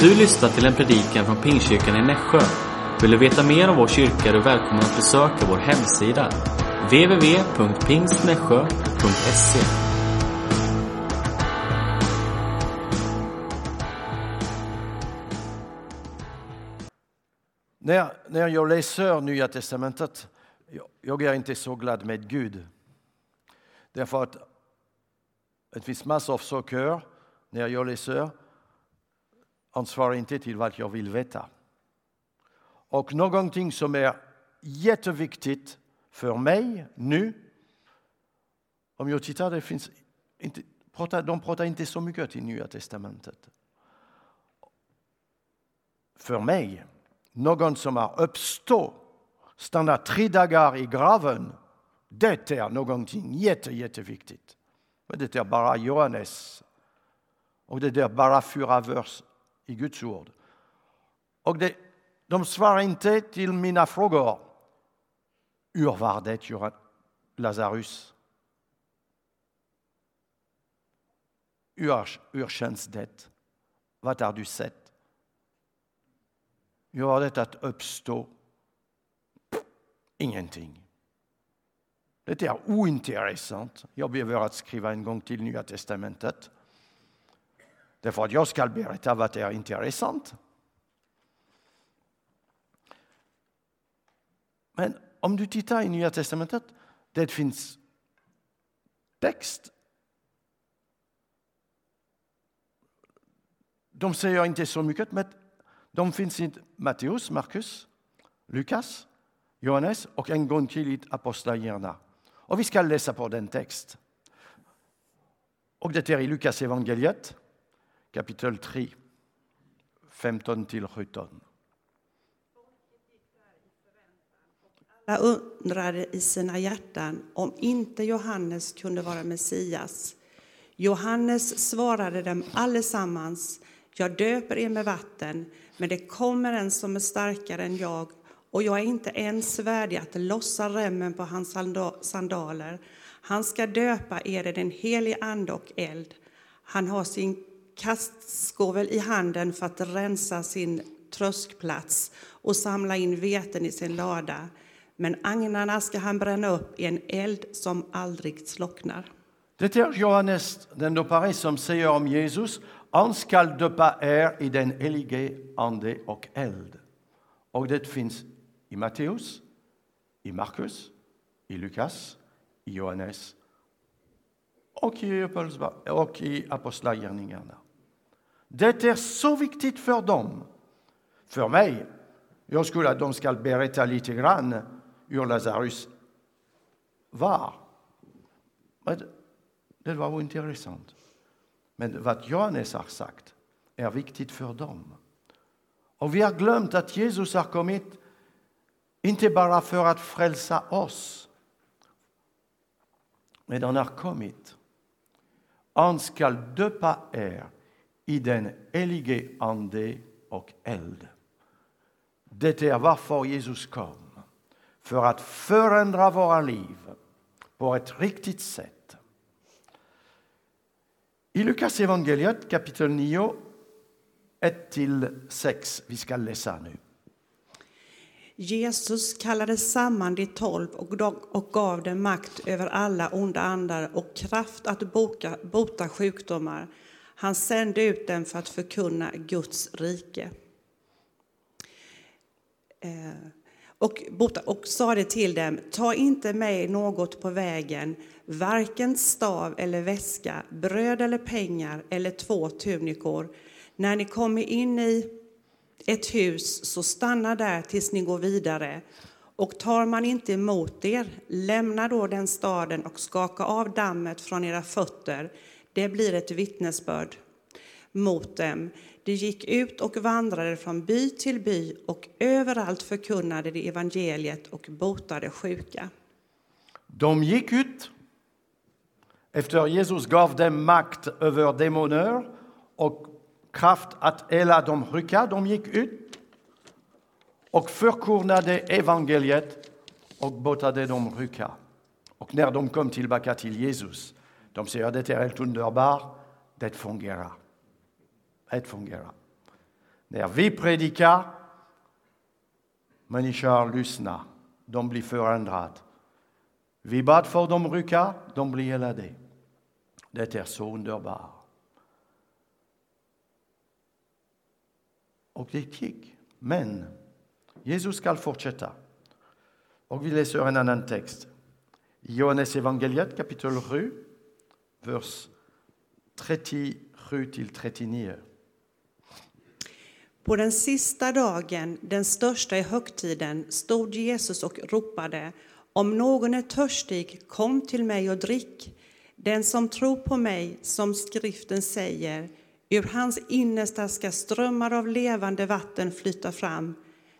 Du lyssnar till en predikan från Pingstkyrkan i Nässjö. Vill du veta mer om vår kyrka är du välkommen att besöka vår hemsida. www.pingstnässjö.se När, när jag läser Nya Testamentet, jag, jag är inte så glad med Gud. Därför att det finns massor av saker när jag läser ansvarar inte till vad jag vill veta. Och någonting som är jätteviktigt för mig nu, om jag tittar, det finns inte, de pratar inte så mycket i Nya Testamentet. För mig, någon som har uppstått, stannat tre dagar i graven, det är någonting jätte, jätteviktigt. Men det är bara Johannes. Och det är bara fyra vers i Guds ord. Och det, de svarar inte till mina frågor. Hur var det, Lazarus? Hur, hur känns det? Vad har du sett? Hur var det att uppstå? Ingenting. Det är ointressant. Jag behöver att skriva en gång till Nya Testamentet. Därför att jag ska berätta vad det är intressant. Men om du tittar i Nya Testamentet, det finns text. De säger inte så mycket, men de finns i Matteus, Markus, Lukas, Johannes och en gång till i Apostlagärningarna. Och vi ska läsa på den text. Och det är i Lukas evangeliet kapitel 3, 15 till 17. Alla undrade i sina hjärtan om inte Johannes kunde vara Messias. Johannes svarade dem allesammans, jag döper er med vatten, men det kommer en som är starkare än jag och jag är inte ens värdig att lossa remmen på hans sandaler. Han ska döpa er i den helige Ande och eld. Han har sin kastskovel i handen för att rensa sin tröskplats och samla in veten i sin lada. Men agnarna ska han bränna upp i en eld som aldrig slocknar. Det är Johannes den döpare som säger om Jesus, han skall döpa er i den helige Ande och eld. Och det finns i Matteus, i Markus, i Lukas, i Johannes och i, och i Apostlagärningarna. Det är så viktigt för dem. För mig, jag skulle att de ska berätta lite grann hur Lazarus var. Det var ointressant. Men vad Johannes har sagt är viktigt för dem. Och vi har glömt att Jesus har kommit inte bara för att frälsa oss, men han har kommit. Han ska döpa er i den helige Ande och eld. Det är varför Jesus kom, för att förändra våra liv på ett riktigt sätt. I Lukas evangeliet kapitel 9, 1-6, vi ska läsa nu. Jesus kallade samman de tolv och gav dem makt över alla onda andar och kraft att boka, bota sjukdomar. Han sände ut dem för att förkunna Guds rike. Eh, och, och sa det till dem, ta inte med något på vägen, varken stav eller väska, bröd eller pengar eller två tunikor. När ni kommer in i ett hus, så stanna där tills ni går vidare. Och tar man inte emot er, lämna då den staden och skaka av dammet från era fötter. Det blir ett vittnesbörd mot dem. De gick ut och vandrade från by till by och överallt förkunnade de evangeliet och botade sjuka. De gick ut efter Jesus gav dem makt över demoner och kraft att hela de sjuka. De gick ut och förkunnade evangeliet och botade de sjuka. Och när de kom tillbaka till Jesus, de säger att det är helt underbart, det fungerar. Det fungerar. När vi predikar, människor lyssnar, de blir förändrade. Vi bad för de sjuka, de blir helade. Det är så underbart. Och det gick. Men Jesus ska fortsätta. Och vi läser en annan text. I Johannes evangeliet kapitel 7, vers 37 till 39. På den sista dagen, den största i högtiden, stod Jesus och ropade Om någon är törstig, kom till mig och drick. Den som tror på mig, som skriften säger, ur hans innersta ska strömmar av levande vatten flyta fram.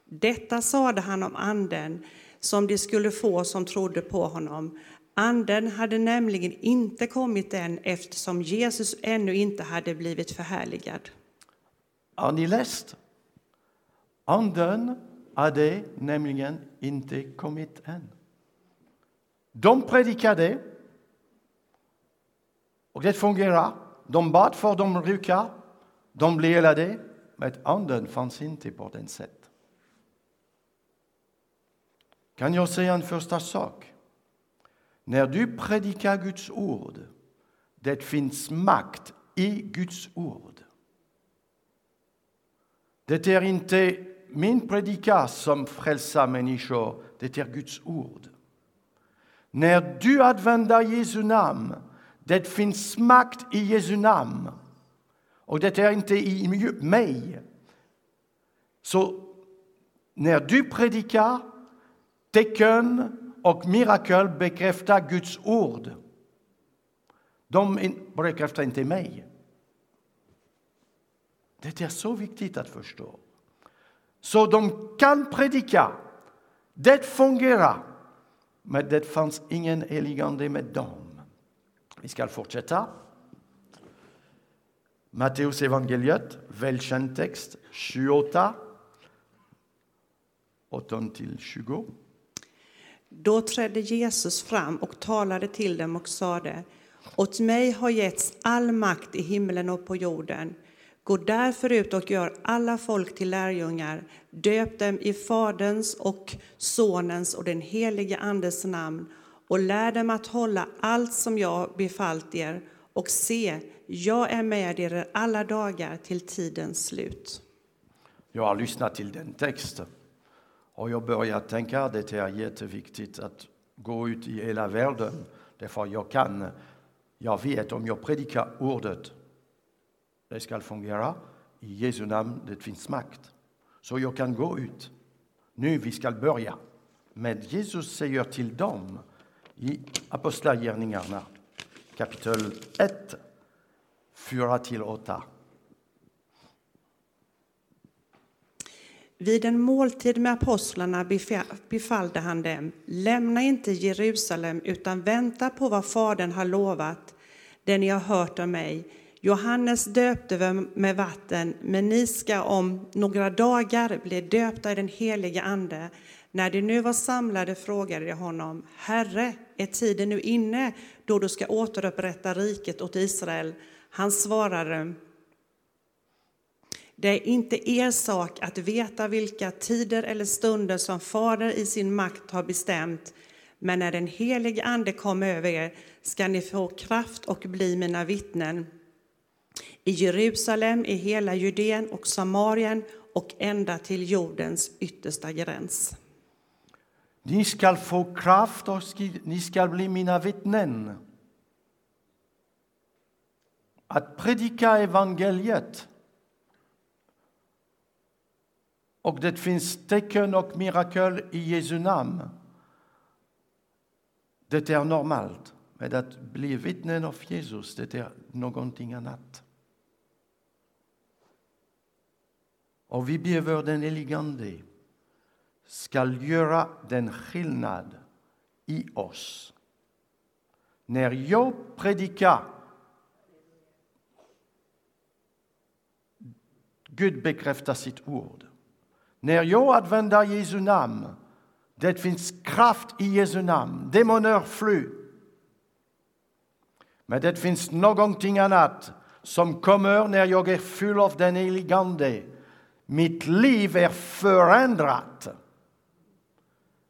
Detta sade han om anden som de skulle få som trodde på honom. Anden hade nämligen inte kommit än eftersom Jesus ännu inte hade blivit förhärligad. Har ni läst? Anden hade nämligen inte kommit än. De predikade och det fungerade. De bad för de rika, de blev helade, men anden fanns inte på den sätt. Kan jag säga en första sak? När du predikar Guds ord, det finns makt i Guds ord. Det är inte min predikan som frälsar människor, det är Guds ord. När du använder Jesu namn, det finns makt i Jesu namn. Och det är inte i mig. Så när du predikar, tecken och mirakel bekräftar Guds ord. De bekräftar inte mig. Det är så viktigt att förstå. Så de kan predika. Det fungerar. Men det fanns ingen heligande med dem. Vi ska fortsätta. Matteus evangeliet, välkänd text, 28, 8 till 20. Då trädde Jesus fram och talade till dem och sade Åt mig har getts all makt i himlen och på jorden. Gå därför ut och gör alla folk till lärjungar. Döp dem i Faderns och Sonens och den helige Andes namn och lär dem att hålla allt som jag befallt er. Och se, jag är med er alla dagar till tidens slut. Jag har lyssnat till den texten och jag börjar tänka att det är jätteviktigt att gå ut i hela världen. Därför jag kan, jag vet om jag predikar ordet, det ska fungera. I Jesu namn, det finns makt. Så jag kan gå ut. Nu vi ska börja. Men Jesus säger till dem i Apostlagärningarna kapitel 1, 4-8. Vid en måltid med apostlarna befallde han dem, lämna inte Jerusalem utan vänta på vad Fadern har lovat, det ni har hört av mig. Johannes döpte med vatten, men ni ska om några dagar bli döpta i den helige Ande. När de nu var samlade frågade de honom, Herre, är tiden nu inne då du ska återupprätta riket åt Israel? Han svarade, det är inte er sak att veta vilka tider eller stunder som Fader i sin makt har bestämt, men när den helige Ande kommer över er ska ni få kraft och bli mina vittnen i Jerusalem, i hela Judeen och Samarien och ända till jordens yttersta gräns. Ni ska få kraft och ni ska bli mina vittnen. Att predika evangeliet och det finns tecken och mirakel i Jesu namn. Det är normalt. Men att bli vittnen av Jesus, det är någonting annat. Och vi behöver den helige Ande ska göra den skillnad i oss. När jag predikar Gud bekräftar sitt ord. När jag använder Jesu namn, det finns kraft i Jesu namn. Demoner flyr. Men det finns någonting annat som kommer när jag är full av den helige Ande. Mitt liv är förändrat.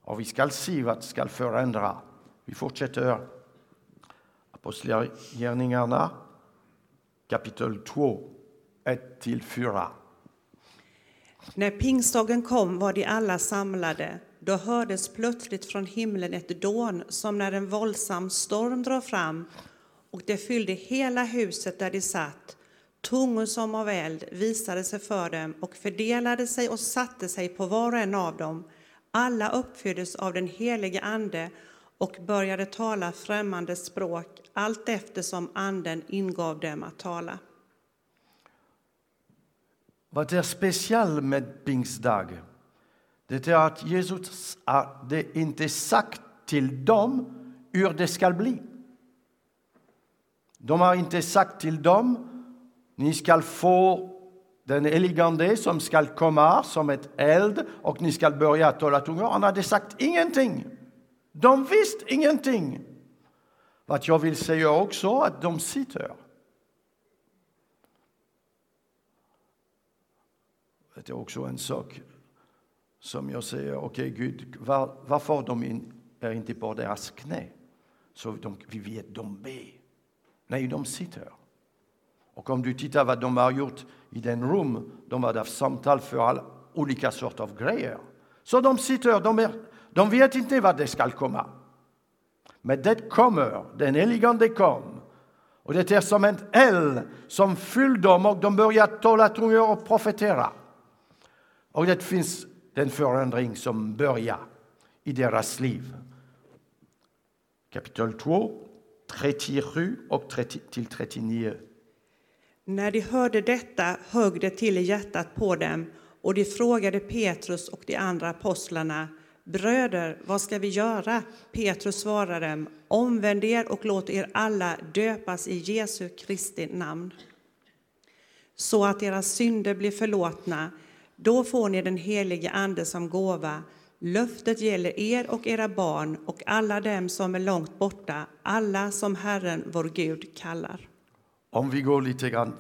Och vi ska se vad det ska förändra. Vi fortsätter Apostlagärningarna kapitel 2, 1-4. När pingstdagen kom var de alla samlade. Då hördes plötsligt från himlen ett dån som när en våldsam storm drar fram och det fyllde hela huset där de satt. Tungor som av eld visade sig för dem och fördelade sig och satte sig på var och en av dem. Alla uppfylldes av den helige Ande och började tala främmande språk allt eftersom Anden ingav dem att tala. Vad är speciellt med pingstdag? Det är att Jesus har inte sagt till dem hur det ska bli. De har inte sagt till dem ni ska få den helige som ska komma som ett eld och ni ska börja tala tungor. Han hade sagt ingenting. De visste ingenting. Vad jag vill säga också att de sitter. Det är också en sak som jag säger, okej okay, Gud, var, varför de in, är inte på deras knä? Så de, vi vet, de ber. Nej, de sitter. Och om du tittar vad de har gjort i den rum, de har haft samtal för alla olika sorter av grejer. Så de sitter, de, är, de vet inte vad det ska komma. Men det kommer, den helige kom. Och det är som en eld som fyller dem och de börjar tala tungor och profetera. Och det finns den förändring som börjar i deras liv. Kapitel 2, 37 och 30 till 39. När de hörde detta högg det till i hjärtat på dem och de frågade Petrus och de andra apostlarna Bröder, vad ska vi göra? Petrus svarade dem Omvänd er och låt er alla döpas i Jesu Kristi namn så att era synder blir förlåtna. Då får ni den helige Ande som gåva Löftet gäller er och era barn och alla dem som är långt borta, alla som Herren, vår Gud, kallar. Om vi går lite grann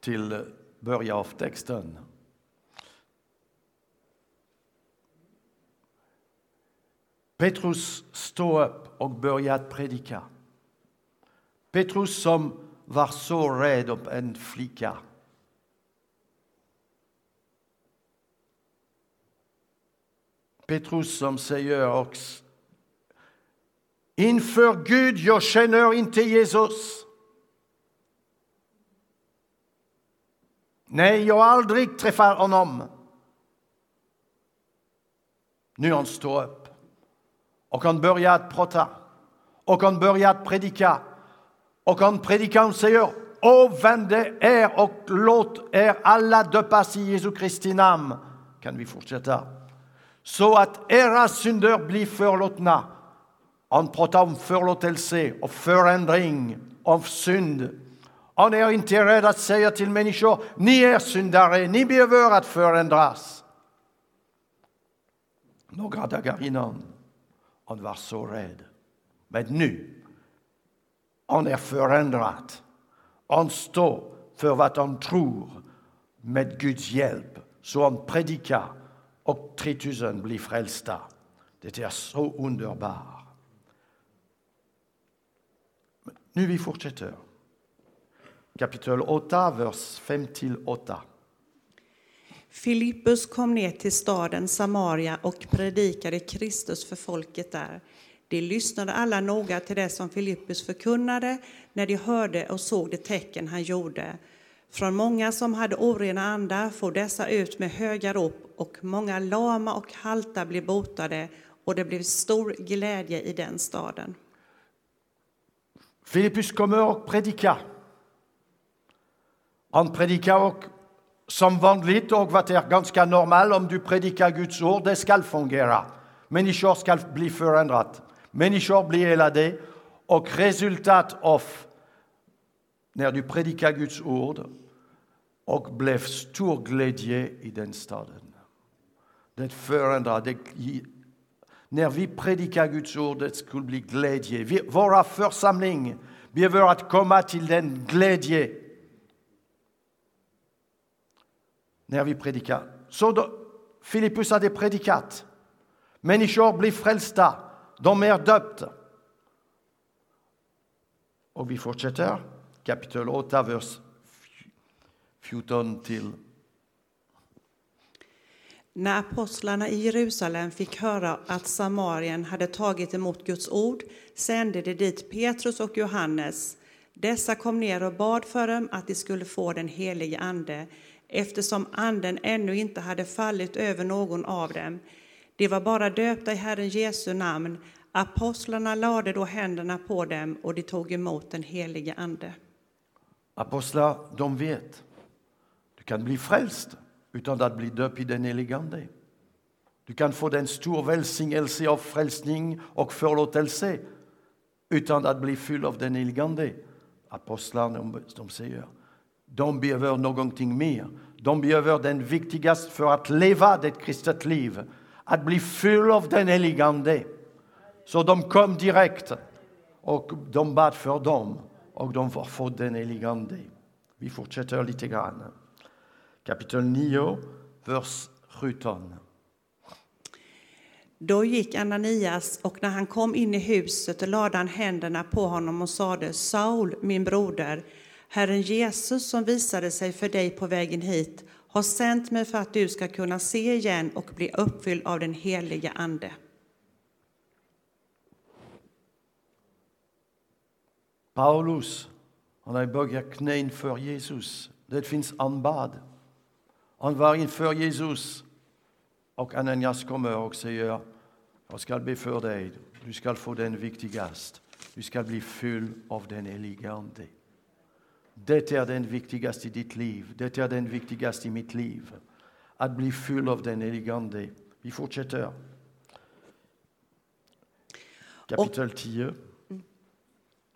till början av texten. Petrus står upp och börjar predika. Petrus som var så rädd om en flicka Petrus som säger också Inför Gud, jag känner inte Jesus. Nej, jag har aldrig träffat honom. Nu han står upp och han börjar prata och han börjar predika och han predikar och säger Omvänd er och låt er alla döpas i Jesu Kristi namn. Kan vi fortsätta? Så att era synder blir förlåtna. Han pratar om förlåtelse och förändring av synd. Han är inte rädd att säga till människor, ni är syndare, ni behöver att förändras. Några dagar innan, han var så rädd. Men nu, han är förändrad. Han står för vad han tror med Guds hjälp. Så han predikar och 3000 blir frälsta. Det är så underbart. Nu vi fortsätter. Kapitel 8, vers 5-8. Filippus kom ner till staden Samaria och predikade Kristus för folket där. De lyssnade alla noga till det som Filippus förkunnade när de hörde och såg de tecken han gjorde. Från många som hade orena andar for dessa ut med höga rop och många lama och halta blev botade och det blev stor glädje i den staden. Filippus kommer och predikar. Han predikar och som vanligt och vad är ganska normalt om du predikar Guds ord, det ska fungera. Människor ska bli förändrade, människor blir helade och resultat av när du predikar Guds ord och blev stor glädje i den staden. Det förändrade. När vi predikar Guds ord, det skulle bli glädje. Vi, våra församling behöver att komma till den glädje. När vi predikar Så då, Filippus hade predikat. Människor blir frälsta. De är döpta. Och vi fortsätter. Kapitel 8, vers 14 till När apostlarna i Jerusalem fick höra att Samarien hade tagit emot Guds ord sände de dit Petrus och Johannes. Dessa kom ner och bad för dem att de skulle få den helige Ande, eftersom Anden ännu inte hade fallit över någon av dem. De var bara döpta i Herren Jesu namn. Apostlarna lade då händerna på dem och de tog emot den helige Ande. Apostlar, de vet. Du kan bli frälst utan att bli döpt i den helige Ande. Du kan få den stor välsignelse av frälsning och förlåtelse utan att bli fylld av den helige Ande. Apostlarna, de, de säger, de behöver någonting mer. De behöver den viktigaste för att leva det kristet liv, att bli fylld av den helige Ande. Så de kom direkt och de bad för dem och de har fått den helige Ande. Vi fortsätter lite grann. Kapitel 9, vers 17. Då gick Ananias, och när han kom in i huset lade han händerna på honom och sade Saul, min broder, Herren Jesus som visade sig för dig på vägen hit har sänt mig för att du ska kunna se igen och bli uppfylld av den helige Ande. Paulus, han har böjt knä inför Jesus. Det finns anbad. Han var inför Jesus och Ananias kommer och säger jag ska be för dig, du ska få den viktigast. Du ska bli fylld av den helige Ande. Det är den viktigaste i ditt liv, det är den viktigaste i mitt liv. Att bli fylld av den helige Ande. Vi fortsätter. Kapitel 10.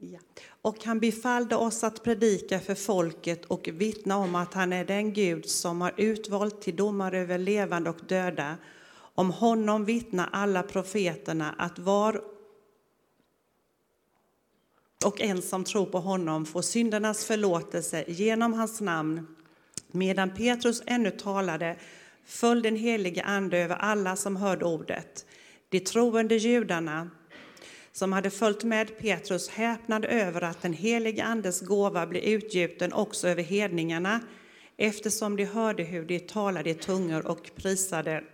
Ja. Och han befallde oss att predika för folket och vittna om att han är den Gud som har utvalt till domare över levande och döda. Om honom vittnar alla profeterna att var och en som tror på honom får syndernas förlåtelse genom hans namn. Medan Petrus ännu talade föll den helige Ande över alla som hörde ordet. De troende judarna som hade följt med Petrus häpnade över att den helige Andes gåva blev utgjuten också över hedningarna eftersom de hörde hur de talade i tungor och prisade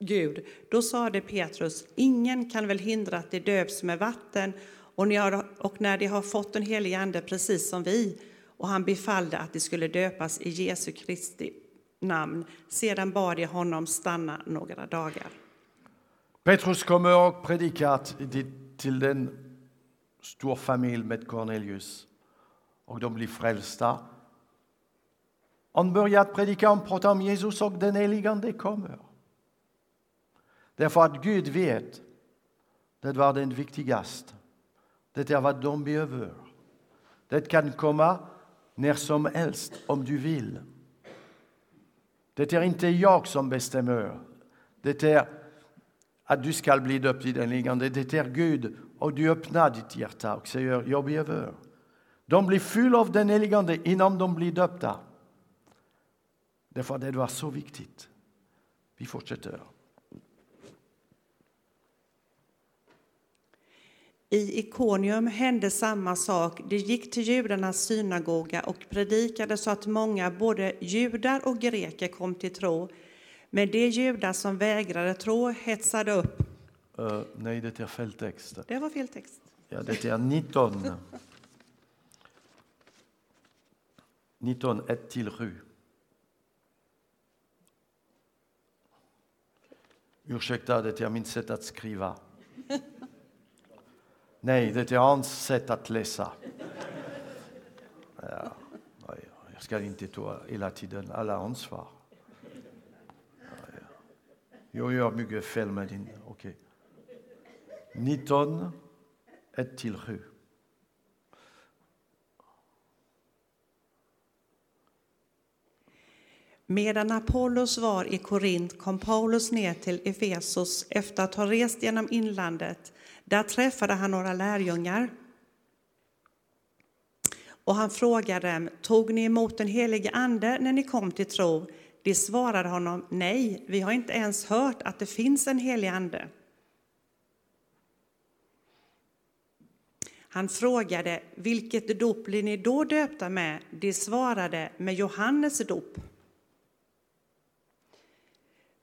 Gud. Då sade Petrus, ingen kan väl hindra att de döps med vatten och, har, och när de har fått den helige Ande precis som vi. Och han befallde att de skulle döpas i Jesu Kristi namn. Sedan bad de honom stanna några dagar. Petrus kommer och predikar till den stor familj med Cornelius och de blir frälsta. Han börjar predika och prata om Jesus och den helige Ande kommer. Därför att Gud vet, det var den viktigaste. Det är vad de behöver. Det kan komma när som helst om du vill. Det är inte jag som bestämmer. Det är att du ska bli döpt i den liggande. Det är Gud och du öppnar ditt hjärta och säger jag behöver. De blir fyllda av den heligande innan de blir döpta. Därför att det var så viktigt. Vi fortsätter. I Ikonium hände samma sak. De gick till judarnas synagoga och predikade så att många, både judar och greker, kom till tro. Men de judar som vägrade tro hetsade upp. Uh, nej, det är fel text. Det var fel text. Ja, det är 19. 19, 1 till 7. Ursäkta, det är mitt sätt att skriva. Nej, det är hans sätt att läsa. Ja, jag ska inte ta hela tiden alla ansvar. Jag gör mycket fel med din... Okej. Okay. 19, 1 till 7. Medan Apollos var i Korint kom Paulus ner till Efesos efter att ha rest genom inlandet. Där träffade han några lärjungar. Och han frågade dem, tog ni emot den helige Ande när ni kom till tro? De svarade honom, nej, vi har inte ens hört att det finns en helig ande. Han frågade, vilket dop blir ni då döpta med? De svarade, med Johannes dop.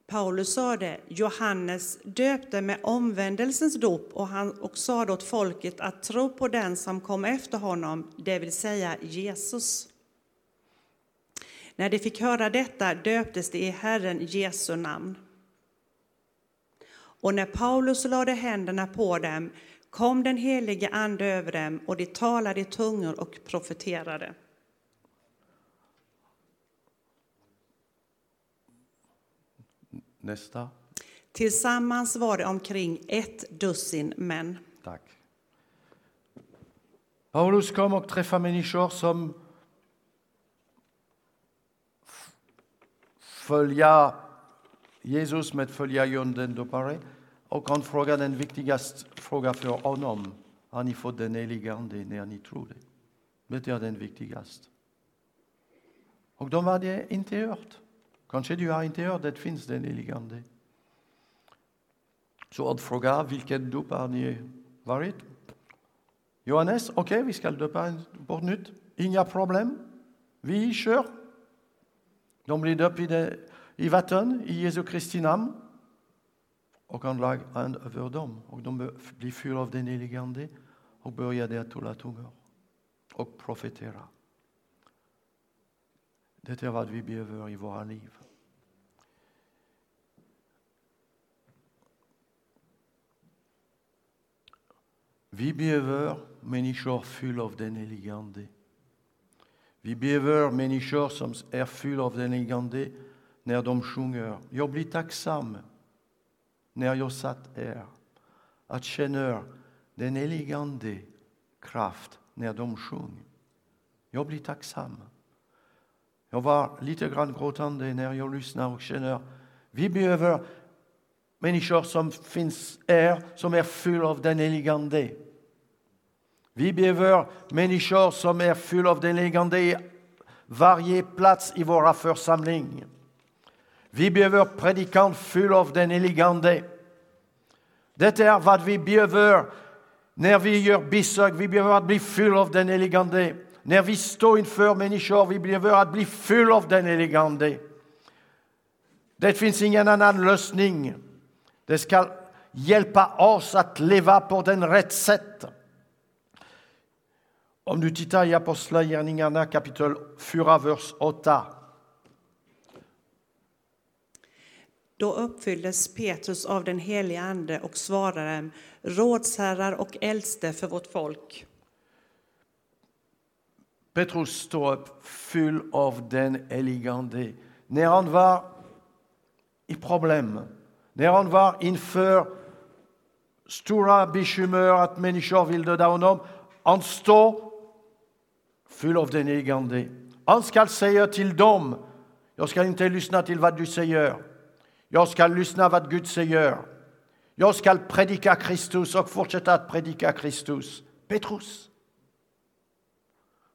Paulus sade, Johannes döpte med omvändelsens dop och han och sade åt folket att tro på den som kom efter honom, det vill säga Jesus. När de fick höra detta döptes de i Herren Jesu namn. Och när Paulus lade händerna på dem kom den helige Ande över dem och de talade i tungor och profeterade. Nästa. Tillsammans var det omkring ett dussin män. Tack. Paulus kom och träffade människor som följa Jesus med följa John den dopare. Och han frågade den viktigaste frågan för honom. Har ni fått den helige Ande när ni tror det? Det är den viktigaste. Och de hade inte hört. Kanske du har inte hört att det finns den helige Ande. Så han frågar vilken dop har ni varit? Johannes, okej, vi ska döpa en på nytt. Inga problem. Vi kör. De blir döpta i, det- i vatten i Jesu Kristi namn. Och han lag hand över dem. Och de be- blir fyllda av den helige Ande och började att tala tungor och profetera. Det är vad vi behöver i våra liv. Vi behöver människor fyllda av den helige Ande. Vi behöver människor som är fyllda av den helige Ande när de sjunger. Jag blir tacksam när jag satt här att känna den helige Ande kraft när de sjöng. Jag blir tacksam. Jag var lite grann gråtande när jag lyssnade och känner vi behöver människor som finns här som är fyllda av den helige Ande. Vi behöver människor som är fyllda av den helige varje plats i våra församling. Vi behöver predikant full av den helige Det är vad vi behöver när vi gör besök. Vi behöver att bli full av den helige När vi står inför människor, vi behöver att bli full av den helige Det finns ingen annan lösning. Det ska hjälpa oss att leva på den rätt sätt. Om du tittar i Apostlagärningarna kapitel 4, vers 8. Då uppfylldes Petrus av den helige Ande och svarade rådsherrar och äldste för vårt folk. Petrus står upp full av den helige Ande. När han var i problem, när han var inför stora bekymmer att människor vill döda honom, han står full av den helige Ande. Han ska säga till dem, jag inte lyssna till vad du säger. Jag lyssna vad Gud säger. Jag predika Kristus och fortsätta predika Kristus. Petrus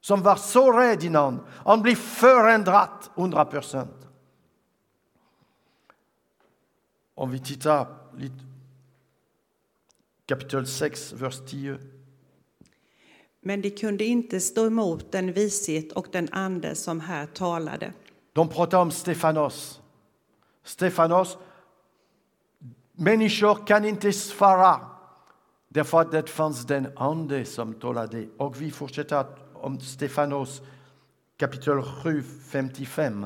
som var så rädd innan, han blir förändrad 100 procent. Om vi tittar lite, kapitel 6, vers 10. Men de kunde inte stå emot den vishet och den ande som här talade. De pratar om Stefanos. Stefanos, människor kan inte svara därför att det fanns den ande som talade. Och vi fortsätter om Stefanos kapitel 7, 55.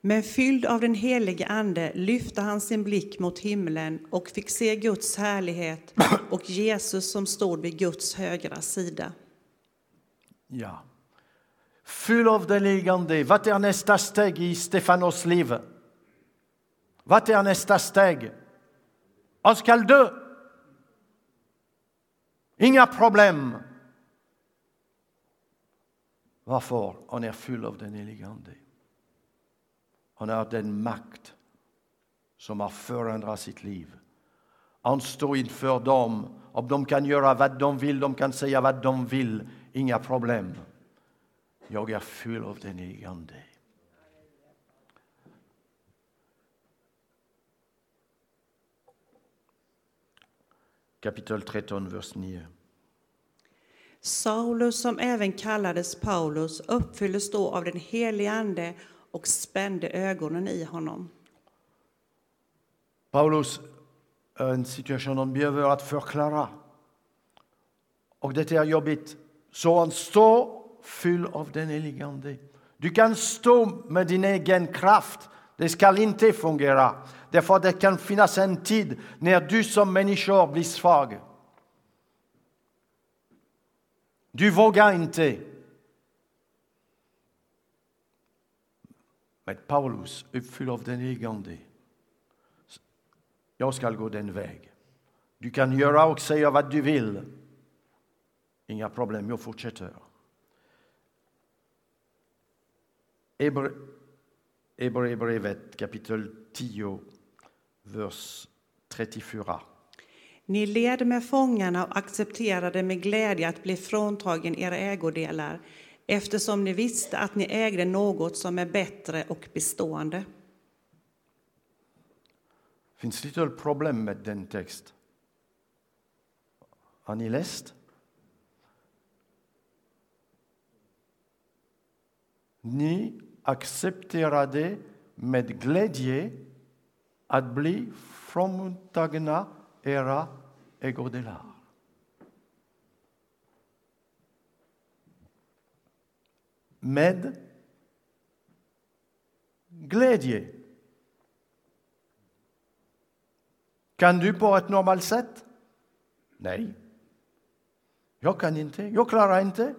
Men fylld av den helige Ande lyfte han sin blick mot himlen och fick se Guds härlighet och Jesus som stod vid Guds högra sida. Ja. Fyll av den helige Vad är nästa steg i Stefanos liv? Vad är nästa steg? Han ska dö. Inga problem. Varför? Han är full av den helige Ande. Han har den makt som har förändrat sitt liv. Han står inför dem. Om de kan göra vad de vill, de kan säga vad de vill inga problem. Jag är full av den helige Ande. Kapitel 13, vers 9. Saulus, som även kallades Paulus, uppfylldes då av den helige Ande och spände ögonen i honom. Paulus, en situation han behöver att förklara. Och det är jobbigt. Så han står full av den helige Ande. Du kan stå med din egen kraft. Det ska inte fungera. Därför att det kan finnas en tid när du som människa blir svag. Du vågar inte. Men Paulus, uppfylld av den helige Ande, jag ska gå den väg. Du kan göra och säga vad du vill. Inga problem, jag fortsätter. Hebreerbrevet kapitel 10, vers 34. Ni led med fångarna och accepterade med glädje att bli fråntagen era ägodelar eftersom ni visste att ni ägde något som är bättre och bestående. Det finns lite problem med den text. Har ni läst? Ni accepterade med glädje att bli fråntagna era ägodelar. Med glädje. Kan du på ett normalt sätt? Nej. Jag inte. Inte.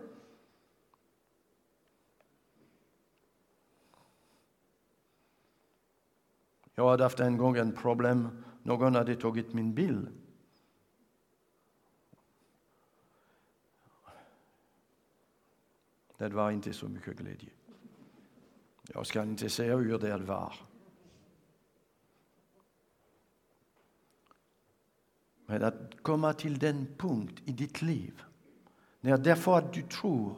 Jag hade haft en gång en problem. Någon hade tagit min bil. Det var inte så mycket glädje. Jag ska inte säga hur det var. Men att komma till den punkt i ditt liv när därför att du tror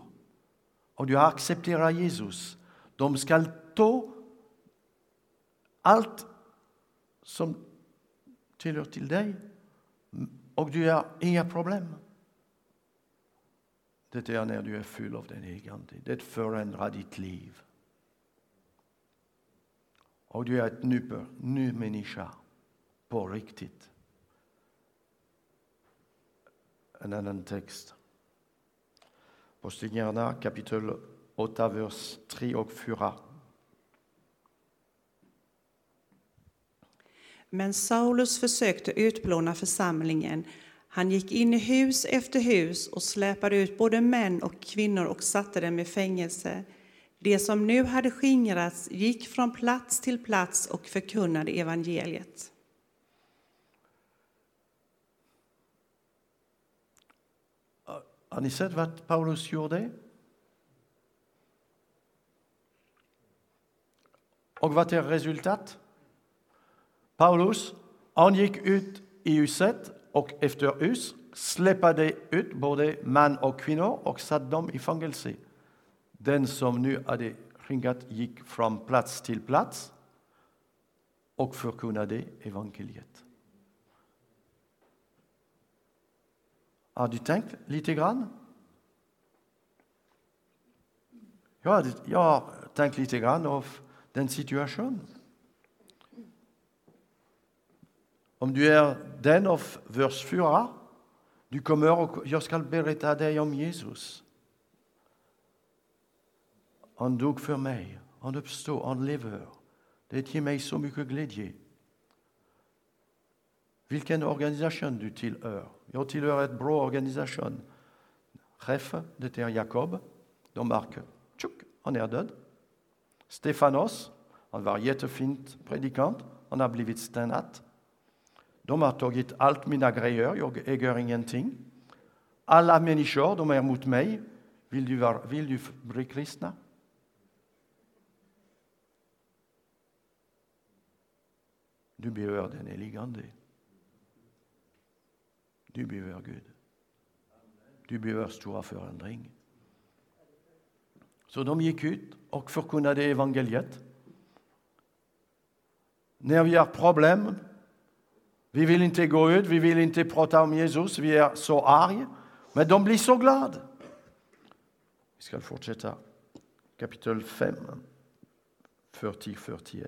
och du accepterar Jesus, de ska ta allt som tillhör till dig och du har inga problem. Det är när du är full av den egen Ande. Det förändrar ditt liv. Och du är ett ny, ny människa på riktigt. En annan text. Apostlagärningarna kapitel 8, vers 3 och 4. Men Saulus försökte utplåna församlingen. Han gick in i hus efter hus och släpade ut både män och kvinnor och satte dem i fängelse. De som nu hade skingrats gick från plats till plats och förkunnade evangeliet. Har ni sett vad Paulus gjorde? Och vad är resultatet? Paulus, han gick ut i huset och efter hus släppade ut både man och kvinnor och satte dem i fängelse. Den som nu hade ringat gick från plats till plats och förkunnade evangeliet. Har du tänkt lite grann? Jag, jag har tänkt lite grann av den situationen. Om du är den av vers 4, du kommer och jag ska berätta om Jesus. Han dog för mig, han uppstod, han lever. Det ger mig så mycket glädje. Vilken organisation du tillhör? Jag tillhör ett bra organisation. Chef, det är Jakob. De märker, tjuk, han är död. Stefanos, han var jättefint predikant. Han har blivit stenat. De har tagit allt mina grejer, jag äger ingenting. Alla människor, de är mot mig. Vill du, vara, vill du bli kristna? Du behöver den helige Ande. Du behöver Gud. Du behöver stora förändring. Så de gick ut och förkunnade evangeliet. När vi har problem vi vill inte gå ut, vi vill inte prata om Jesus, vi är så arga. Men de blir så glada. Vi ska fortsätta. Kapitel 5, 40-41.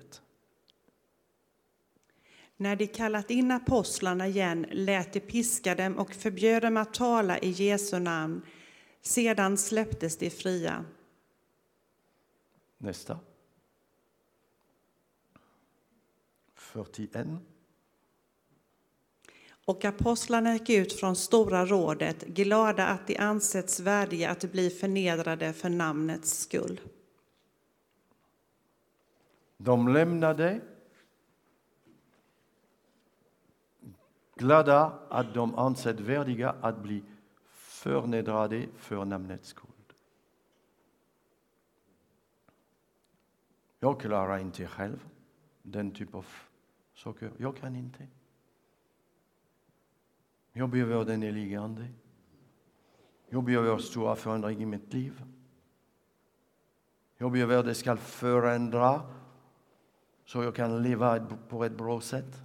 När de kallat in apostlarna igen lät de piska dem och förbjöd dem att tala i Jesu namn. Sedan släpptes de fria. Nästa. 41. Och apostlarna gick ut från Stora rådet, glada att de ansetts värdiga att bli förnedrade för namnets skull. De lämnade glada att de ansett värdiga att bli förnedrade för namnets skull. Jag klarar inte själv den typ av saker. Jag kan inte. Jag behöver den helige Ande. Jag behöver stora förändringar i mitt liv. Jag behöver det ska förändra så jag kan leva på ett bra sätt.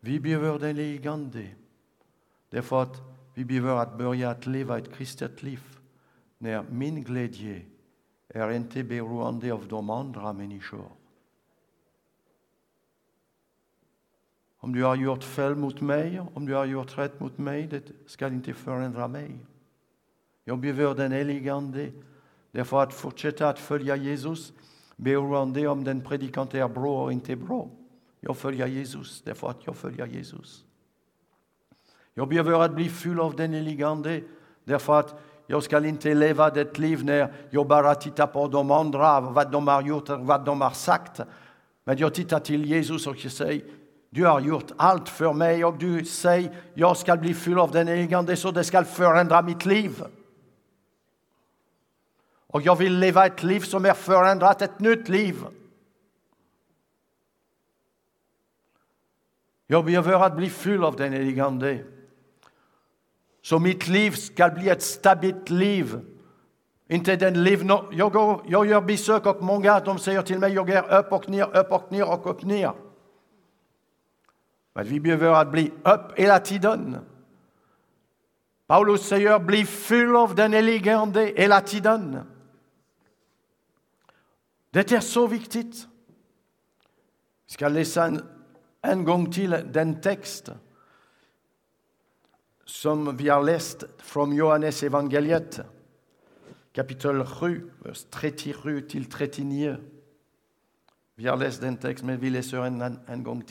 Vi behöver den helige Ande därför att vi behöver att börja att leva ett kristet liv när min glädje är inte beroende av de andra människor. Om du har gjort fel mot mig, om du har gjort rätt mot mig, det ska inte förändra mig. Jag behöver den helige Ande därför att fortsätta att följa Jesus beroende om den predikant är bra eller inte bra. Jag följer Jesus därför att jag följer Jesus. Jag behöver att bli full av den helige Ande därför att jag ska inte leva det liv när jag bara tittar på de andra, vad de har gjort och vad de har sagt. Men jag tittar till Jesus och jag säger, du har gjort allt för mig och du säger, jag ska bli full av den helige så det ska förändra mitt liv. Och jag vill leva ett liv som är förändrat, ett nytt liv. Jag behöver att bli full av den heligande. Så mitt liv ska bli ett stabilt liv. Inte den liv... Jag, går, jag gör besök och många de säger till mig jag är upp och ner, upp och ner och upp ner. Men vi behöver att bli upp hela tiden. Paulus säger bli full av den helige Ande hela tiden. Det är så viktigt. Vi ska läsa en, en gång till den text som vi har läst Johannes evangeliet kapitel 7, vers 37 till 39. Vi har läst den texten, men vi läser en, en, en gång.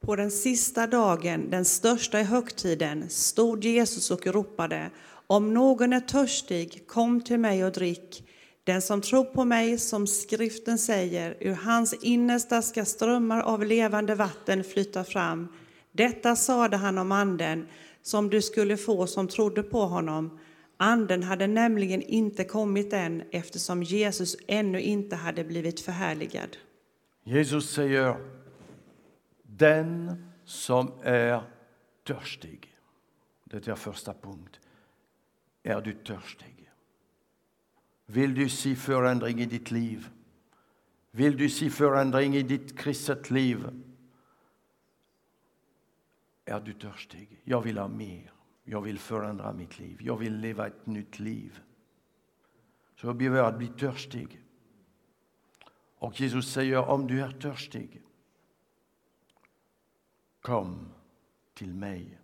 På den sista dagen, den största i högtiden, stod Jesus och ropade Om någon är törstig, kom till mig och drick. Den som tror på mig, som skriften säger, ur hans innersta ska strömmar av levande vatten flyta fram. Detta sade han om anden, som du skulle få som trodde på honom. Anden hade nämligen inte kommit än, eftersom Jesus ännu inte hade blivit förhärligad. Jesus säger, den som är törstig. Det är första punkt. Är du törstig? Vill du se förändring i ditt liv? Vill du se förändring i ditt kristet liv? Är du törstig? Jag vill ha mer. Jag vill förändra mitt liv. Jag vill leva ett nytt liv. Så jag behöver att bli törstig. Och Jesus säger, om du är törstig, kom till mig.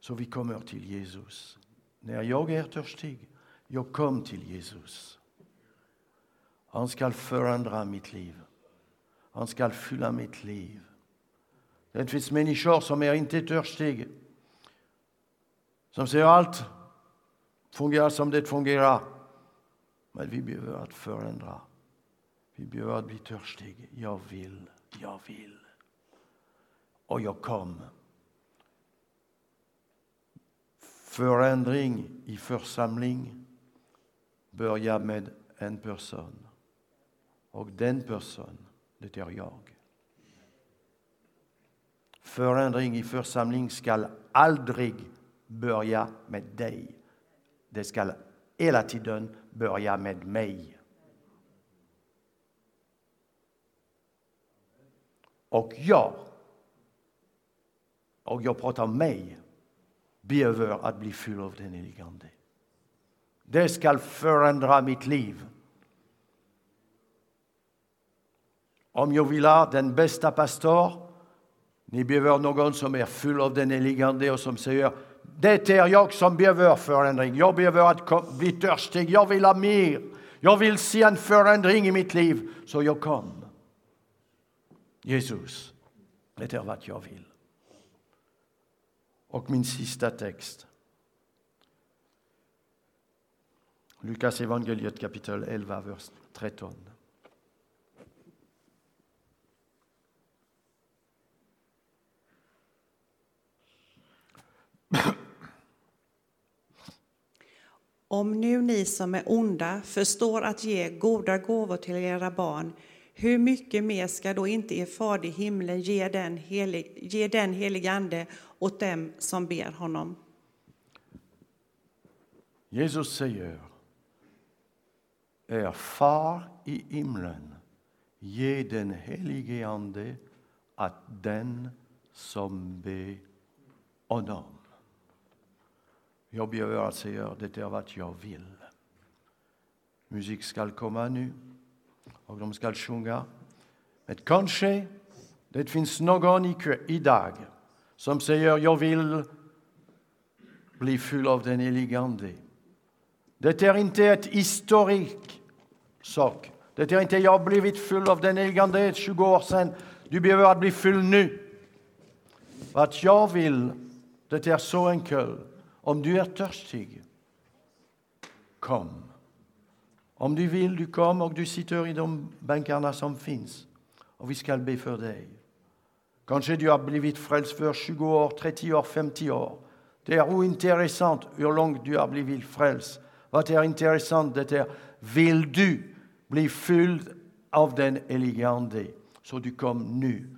Så vi kommer till Jesus. När jag är törstig, jag kom till Jesus. Han ska förändra mitt liv. Han ska fylla mitt liv. Det finns människor som är inte törstiga. Som säger allt fungerar som det fungerar. Men vi behöver att förändra. Vi behöver att bli törstiga. Jag vill, jag vill. Och jag kom. Förändring i församling börjar med en person. Och den personen, det är jag. Förändring i församling ska aldrig börja med dig. Det ska hela tiden börja med mig. Och jag, och jag pratar om mig, behöver att bli fylld av den helige Ande. Det ska förändra mitt liv. Om jag vill ha den bästa pastor, ni behöver någon som är full av den helige Ande och som säger det är jag som behöver förändring. Jag behöver att bli törstig. Jag vill ha mer. Jag vill se en förändring i mitt liv. Så jag kom. Jesus, det är vad jag vill. Och min sista text. Lukas evangeliet kapitel 11, vers 13. Om nu ni som är onda förstår att ge goda gåvor till era barn, hur mycket mer ska då inte er fader i himlen ge den, helig, ge den helige Ande åt dem som ber honom? Jesus säger, er far i himlen, ge den helige Ande att den som ber honom. Jag behöver alltså att säga det är vad jag vill. Musik ska komma nu och de ska sjunga. Men kanske det finns någon i idag som säger jag vill bli full av den helige Ande. Det är inte ett historisk sak. Det är inte jag har blivit full av den helige Ande 20 år sedan. Du behöver bli full nu. Vad jag vill, det är så enkelt. Om du är törstig, kom. Om du vill, du kom och du sitter i de bänkarna som finns. Och vi ska be för dig. Kanske du har blivit frälst för 20 år, 30 år, 50 år. Det är ointressant hur långt du har blivit frälst. Vad är intressant det är, vill du bli fylld av den helige Ande? Så du kom nu